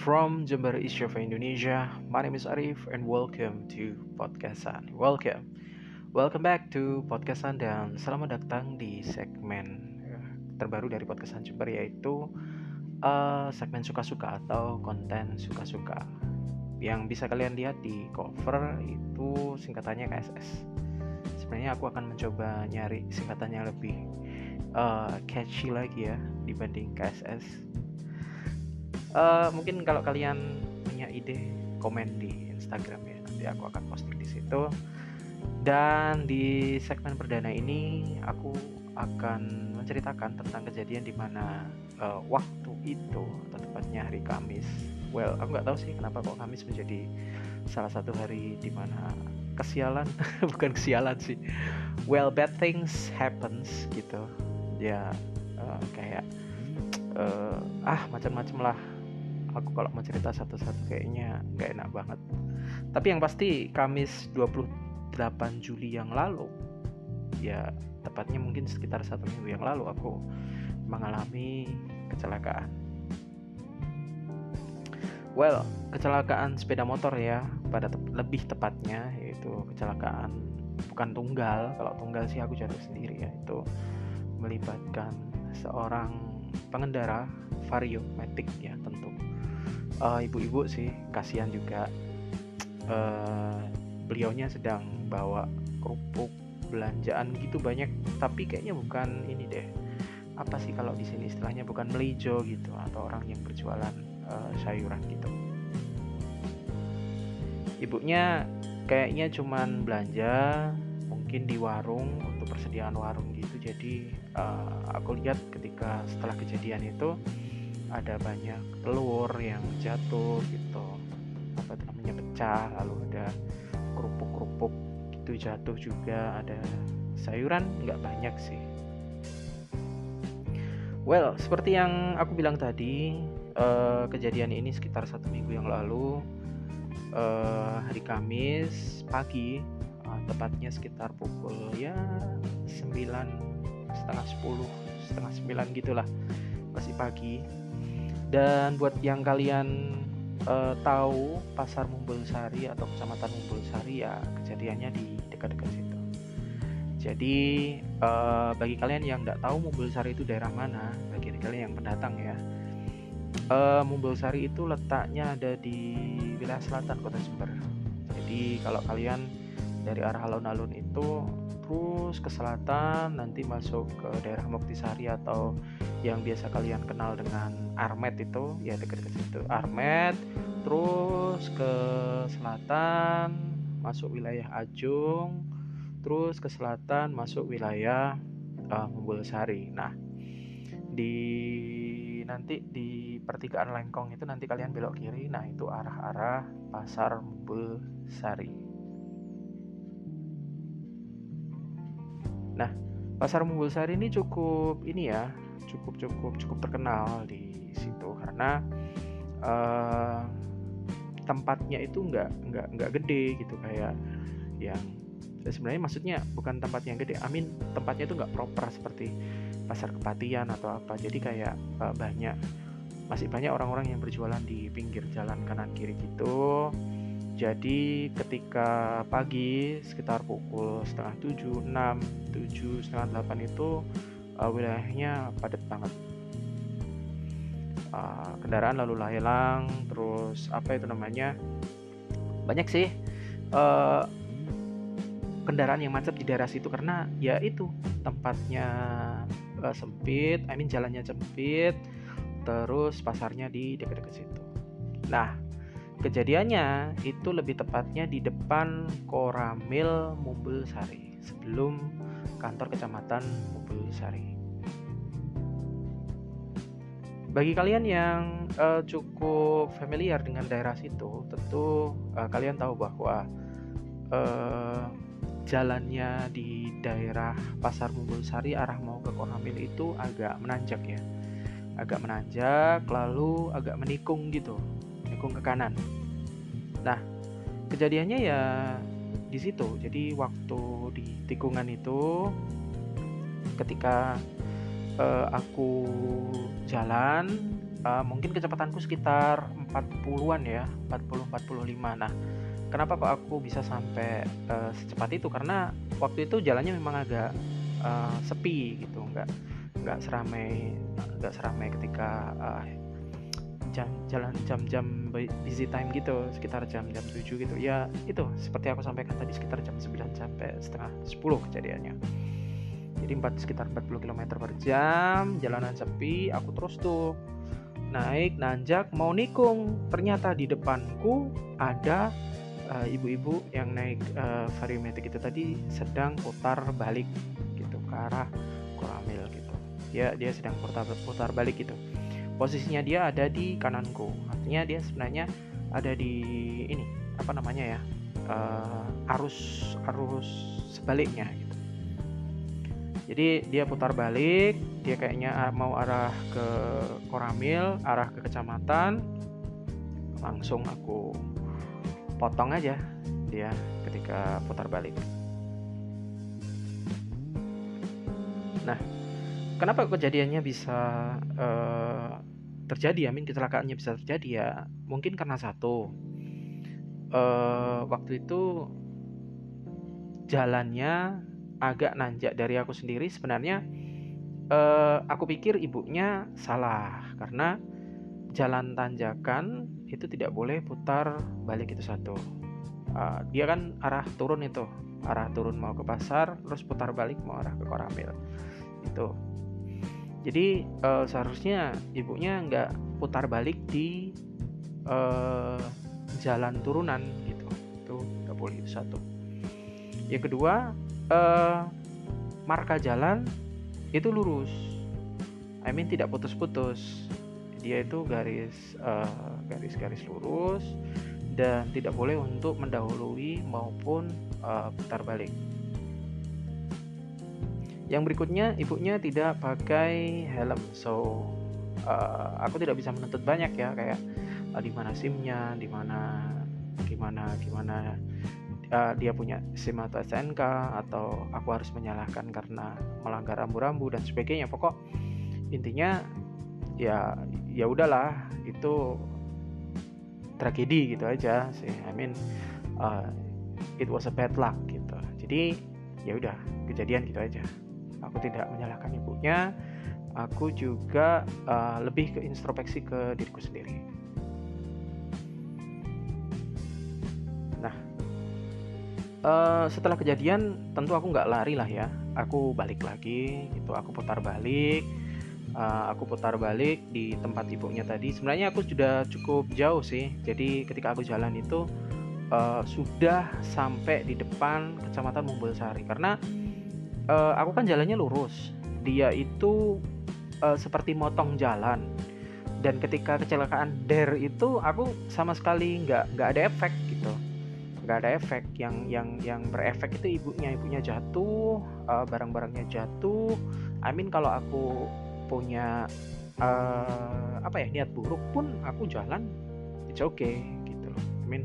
From Jember Java, Indonesia, my name is Arif and welcome to Podcastan. Welcome, welcome back to Podcastan dan selamat datang di segmen eh, terbaru dari Podcastan Jember yaitu uh, segmen suka-suka atau konten suka-suka. Yang bisa kalian lihat di cover itu singkatannya KSS. Sebenarnya aku akan mencoba nyari singkatannya lebih uh, catchy lagi ya dibanding KSS. Uh, mungkin kalau kalian punya ide komen di Instagram ya nanti aku akan posting di situ. Dan di segmen perdana ini aku akan menceritakan tentang kejadian di mana uh, waktu itu atau tepatnya hari Kamis. Well, aku nggak tahu sih kenapa kok Kamis menjadi salah satu hari di mana kesialan bukan kesialan sih. Well, bad things happens gitu ya uh, kayak uh, ah macam-macam lah aku kalau mau cerita satu-satu kayaknya nggak enak banget. Tapi yang pasti Kamis 28 Juli yang lalu ya tepatnya mungkin sekitar satu minggu yang lalu aku mengalami kecelakaan. Well kecelakaan sepeda motor ya pada te lebih tepatnya yaitu kecelakaan bukan tunggal kalau tunggal sih aku jatuh sendiri ya itu melibatkan seorang pengendara vario matic ya tentu uh, ibu-ibu sih kasihan juga. Uh, beliaunya sedang bawa kerupuk belanjaan gitu banyak. Tapi kayaknya bukan ini deh. Apa sih kalau di sini istilahnya? Bukan melijo gitu atau orang yang berjualan uh, sayuran gitu. Ibunya kayaknya cuman belanja mungkin di warung untuk persediaan warung gitu. Jadi uh, aku lihat ketika setelah kejadian itu ada banyak telur yang jatuh gitu. Apa namanya pecah lalu ada kerupuk-kerupuk itu jatuh juga ada sayuran nggak banyak sih. Well seperti yang aku bilang tadi uh, kejadian ini sekitar satu minggu yang lalu uh, hari Kamis pagi uh, tepatnya sekitar pukul ya 9 setengah 10 setengah 9 gitulah masih pagi dan buat yang kalian uh, tahu pasar Mumbul Sari atau kecamatan Mumbul Sari ya kejadiannya di dekat-dekat situ. Jadi uh, bagi kalian yang tidak tahu Mumbul Sari itu daerah mana bagi kalian yang pendatang ya. Uh, Mumbul Sari itu letaknya ada di wilayah selatan kota Jember jadi kalau kalian dari arah alun-alun itu terus ke selatan nanti masuk ke daerah Muktisari atau yang biasa kalian kenal dengan Armet itu ya dekat ke situ. Armet terus ke selatan masuk wilayah Ajung terus ke selatan masuk wilayah uh, Mumbulsari nah di nanti di pertigaan Lengkong itu nanti kalian belok kiri. Nah itu arah-arah pasar Mumbulsari Nah, pasar Mumbulsari ini cukup ini ya, cukup cukup cukup terkenal di situ. Karena uh, tempatnya itu nggak nggak nggak gede gitu. Kayak yang sebenarnya maksudnya bukan tempat yang gede, amin tempatnya itu nggak proper seperti pasar kepatian atau apa. Jadi kayak uh, banyak masih banyak orang-orang yang berjualan di pinggir jalan kanan kiri gitu. Jadi ketika pagi sekitar pukul setengah tujuh, enam, tujuh, setengah delapan itu uh, wilayahnya padat banget. Uh, kendaraan lalu lalang, terus apa itu namanya? Banyak sih uh, kendaraan yang macet di daerah situ karena ya itu tempatnya uh, sempit, I mean jalannya sempit, terus pasarnya di dekat-dekat situ. Nah, Kejadiannya itu lebih tepatnya di depan Koramil Mumbul Sari sebelum kantor kecamatan Sari. Bagi kalian yang uh, cukup familiar dengan daerah situ, tentu uh, kalian tahu bahwa uh, jalannya di daerah Pasar Sari arah mau ke Koramil itu agak menanjak ya, agak menanjak lalu agak menikung gitu menikung ke kanan. Nah, kejadiannya ya di situ. Jadi waktu di tikungan itu ketika uh, aku jalan uh, mungkin kecepatanku sekitar 40-an ya 40 45 nah kenapa kok aku bisa sampai uh, secepat itu karena waktu itu jalannya memang agak uh, sepi gitu nggak nggak seramai nggak seramai ketika uh, jalan jam-jam busy time gitu sekitar jam-jam 7 gitu. Ya itu seperti aku sampaikan tadi sekitar jam 9 sampai setengah 10 kejadiannya. Jadi 4, sekitar 40 km per jam jalanan sepi aku terus tuh naik nanjak mau nikung. Ternyata di depanku ada uh, ibu-ibu yang naik uh, variomatic itu tadi sedang putar balik gitu ke arah Koramil gitu. Dia dia sedang putar putar balik gitu. Posisinya dia ada di kananku artinya dia sebenarnya ada di ini apa namanya ya uh, arus arus sebaliknya gitu jadi dia putar balik dia kayaknya mau arah ke Koramil arah ke kecamatan langsung aku potong aja dia ketika putar balik. Nah, kenapa kejadiannya bisa uh, terjadi? Ya, min kecelakaannya bisa terjadi ya. Mungkin karena satu, uh, waktu itu jalannya agak nanjak dari aku sendiri. Sebenarnya uh, aku pikir ibunya salah karena jalan tanjakan itu tidak boleh putar balik itu satu uh, dia kan arah turun itu arah turun mau ke pasar terus putar balik mau arah ke Koramil itu jadi uh, seharusnya ibunya nggak putar balik di uh, jalan turunan gitu. Itu nggak boleh satu. Yang kedua uh, marka jalan itu lurus. I mean tidak putus-putus. Dia itu garis uh, garis-garis lurus dan tidak boleh untuk mendahului maupun uh, putar balik. Yang berikutnya ibunya tidak pakai helm, so uh, aku tidak bisa menuntut banyak ya kayak uh, di mana SIM-nya, di mana gimana gimana uh, dia punya SIM atau SNK atau aku harus menyalahkan karena melanggar rambu-rambu dan sebagainya. Pokok intinya ya ya udahlah itu tragedi gitu aja sih. I mean uh, it was a bad luck gitu. Jadi ya udah kejadian gitu aja aku tidak menyalahkan ibunya. Aku juga uh, lebih ke introspeksi ke diriku sendiri. Nah uh, setelah kejadian tentu aku nggak lari lah ya. Aku balik lagi gitu aku putar balik. Uh, aku putar balik di tempat ibunya tadi. Sebenarnya aku sudah cukup jauh sih. Jadi ketika aku jalan itu uh, sudah sampai di depan kecamatan Mumbulsari. Karena uh, aku kan jalannya lurus. Dia itu uh, seperti motong jalan. Dan ketika kecelakaan der itu aku sama sekali nggak nggak ada efek gitu. Nggak ada efek. Yang yang yang berefek itu ibunya. Ibunya jatuh uh, barang-barangnya jatuh. I mean kalau aku punya uh, apa ya niat buruk pun aku jalan it's okay gitu loh. I mean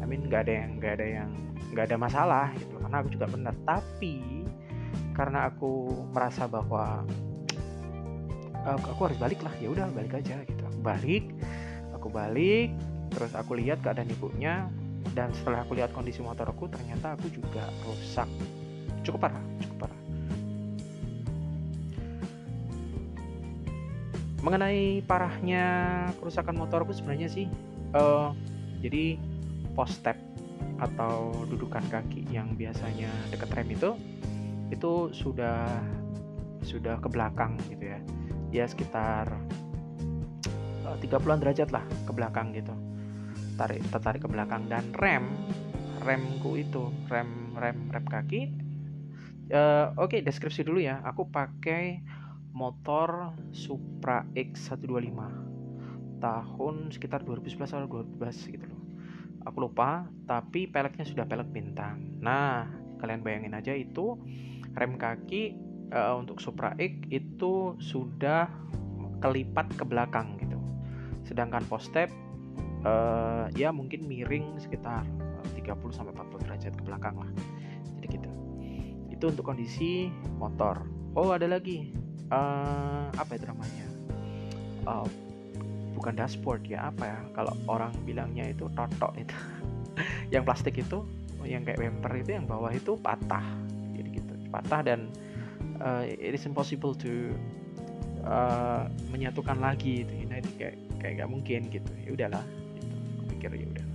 I mean nggak ada yang nggak ada yang nggak ada masalah gitu karena aku juga benar. Tapi karena aku merasa bahwa uh, aku harus balik lah ya udah balik aja gitu. Aku balik aku balik terus aku lihat keadaan ibunya dan setelah aku lihat kondisi motorku ternyata aku juga rusak. Cukup parah cukup parah. Mengenai parahnya kerusakan motorku sebenarnya sih uh, jadi post step atau dudukan kaki yang biasanya dekat rem itu itu sudah sudah ke belakang gitu ya. Ya sekitar uh, 30-an derajat lah ke belakang gitu. Tarik tertarik ke belakang. Dan rem remku itu rem rem rem kaki uh, oke okay, deskripsi dulu ya. Aku pakai motor Supra X125 tahun sekitar 2011 atau 2012 gitu loh. Aku lupa tapi peleknya sudah pelek bintang. Nah kalian bayangin aja itu rem kaki uh, untuk Supra X itu sudah kelipat ke belakang gitu. Sedangkan post step uh, ya mungkin miring sekitar 30 sampai 40 derajat ke belakang lah. Jadi gitu. Itu untuk kondisi motor. Oh ada lagi. Uh, apa itu namanya? Uh, bukan dashboard ya apa ya? Kalau orang bilangnya itu totok itu. Yang plastik itu yang kayak bumper itu yang bawah itu patah patah dan uh, it is impossible to uh, menyatukan lagi itu nah itu kayak kayak nggak mungkin gitu. Ya udahlah gitu. aku pikir ya udah.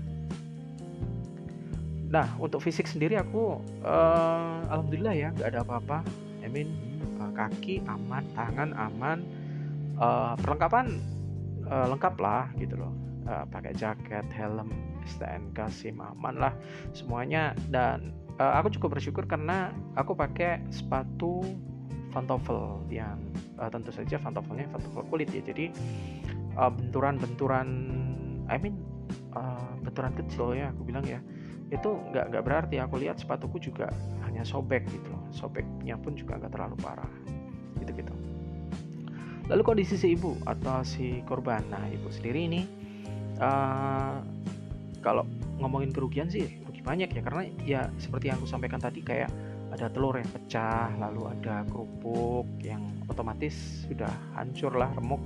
Nah untuk fisik sendiri aku uh, alhamdulillah ya nggak ada apa-apa. I mean uh, kaki aman tangan aman uh, perlengkapan uh, lengkap lah gitu loh. Uh, pakai jaket helm STNK SIM aman lah semuanya. Dan uh, aku cukup bersyukur karena aku pakai sepatu pantofel yang uh, tentu saja pantoffelnya pantofel kulit ya. Jadi benturan-benturan uh, I mean uh, benturan kecil ya aku bilang ya. Itu nggak nggak berarti aku lihat sepatuku juga hanya sobek gitu loh. Sobeknya pun juga nggak terlalu parah. Gitu gitu lalu kondisi si ibu atau si korban. Nah ibu sendiri ini uh, kalau ngomongin kerugian sih banyak ya karena ya seperti yang aku sampaikan tadi kayak ada telur yang pecah lalu ada kerupuk yang otomatis sudah hancur lah remuk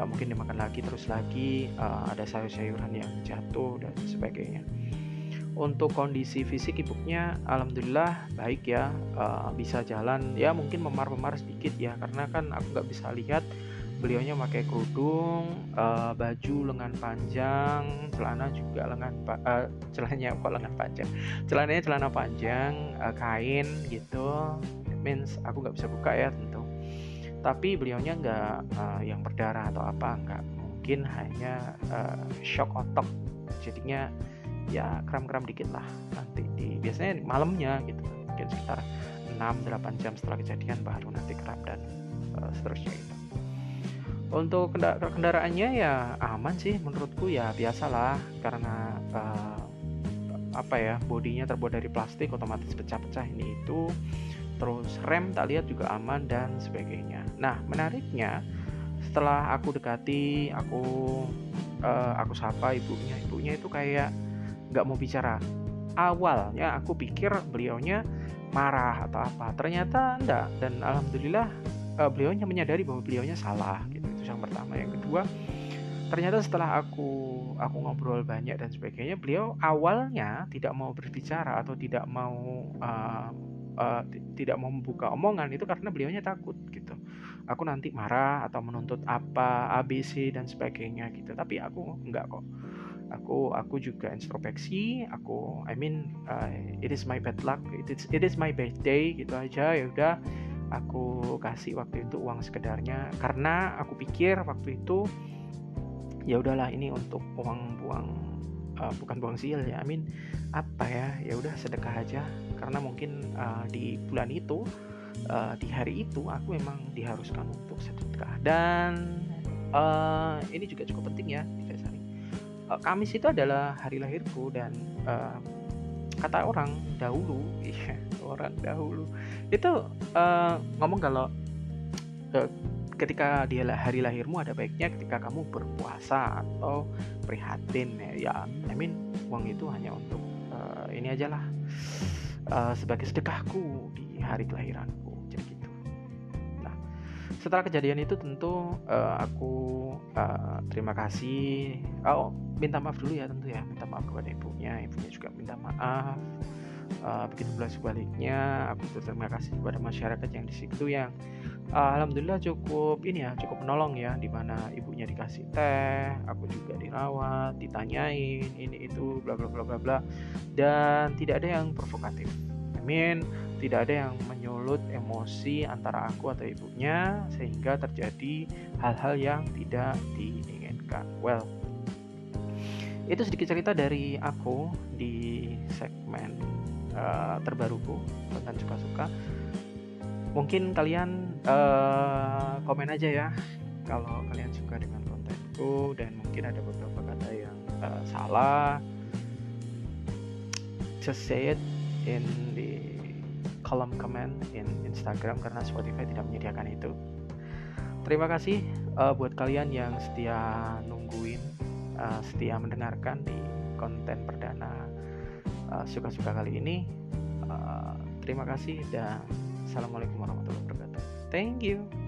nggak mungkin dimakan lagi terus lagi uh, ada sayur-sayuran yang jatuh dan sebagainya. Untuk kondisi fisik ibunya alhamdulillah baik ya uh, bisa jalan. Ya mungkin memar-memar sedikit ya karena kan aku nggak bisa lihat beliaunya pakai kerudung uh, baju lengan panjang celana juga lengan uh, celananya kok lengan panjang? Celananya celana panjang uh, kain gitu. It means aku nggak bisa buka ya tentu. Tapi beliaunya nggak uh, yang berdarah atau apa nggak mungkin hanya uh, shock otak jadinya ya kram-kram dikit lah nanti di biasanya malamnya gitu mungkin sekitar 6-8 jam setelah kejadian baru nanti kram dan uh, seterusnya itu untuk kendaraannya ya aman sih menurutku ya biasalah. Karena uh, apa ya bodinya terbuat dari plastik otomatis pecah-pecah ini itu. Terus rem tak lihat juga aman dan sebagainya. Nah menariknya setelah aku dekati aku uh, aku sapa ibunya ibunya itu kayak nggak mau bicara. Awalnya aku pikir beliaunya marah atau apa. Ternyata enggak dan alhamdulillah uh, beliaunya menyadari bahwa beliaunya salah gitu yang pertama. Yang kedua ternyata setelah aku aku ngobrol banyak dan sebagainya beliau awalnya tidak mau berbicara atau tidak mau uh, uh, tidak mau membuka omongan itu karena beliaunya takut gitu. Aku nanti marah atau menuntut apa ABC dan sebagainya gitu. Tapi aku enggak kok. Aku aku juga introspeksi aku I mean uh, it is my bad luck it is it is my bad day gitu aja ya udah aku kasih waktu itu uang sekedarnya. Karena aku pikir waktu itu ya udahlah ini untuk uang buang uh, bukan buang sial ya amin apa ya ya udah sedekah aja. Karena mungkin uh, di bulan itu uh, di hari itu aku memang diharuskan untuk sedekah. Dan uh, ini juga cukup penting ya uh, Kamis itu adalah hari lahirku dan uh, kata orang dahulu iya orang dahulu. Itu uh, ngomong kalau uh, ketika dia hari lahirmu ada baiknya ketika kamu berpuasa atau prihatin ya, ya I mean uang itu hanya untuk uh, ini aja lah uh, sebagai sedekahku di hari kelahiranku setelah kejadian itu tentu uh, aku uh, terima kasih. Oh minta maaf dulu ya tentu ya. Minta maaf kepada ibunya. Ibunya juga minta maaf. Uh, begitu pula sebaliknya aku berterima kasih kepada masyarakat yang di situ yang uh, alhamdulillah cukup ini ya cukup menolong ya di mana ibunya dikasih teh aku juga dirawat ditanyain ini itu bla bla bla bla bla. Dan tidak ada yang provokatif. I mean tidak ada yang menyulut emosi antara aku atau ibunya sehingga terjadi hal-hal yang tidak diinginkan. Well itu sedikit cerita dari aku di segmen uh, terbaruku tentang suka-suka. Mungkin kalian uh, komen aja ya kalau kalian suka dengan kontenku dan mungkin ada beberapa kata yang uh, salah. Just say it in the kolom comment in Instagram karena Spotify tidak menyediakan itu terima kasih uh, buat kalian yang setia nungguin uh, setia mendengarkan di konten perdana uh, suka-suka kali ini. Uh, terima kasih dan assalamualaikum warahmatullahi wabarakatuh. Thank you.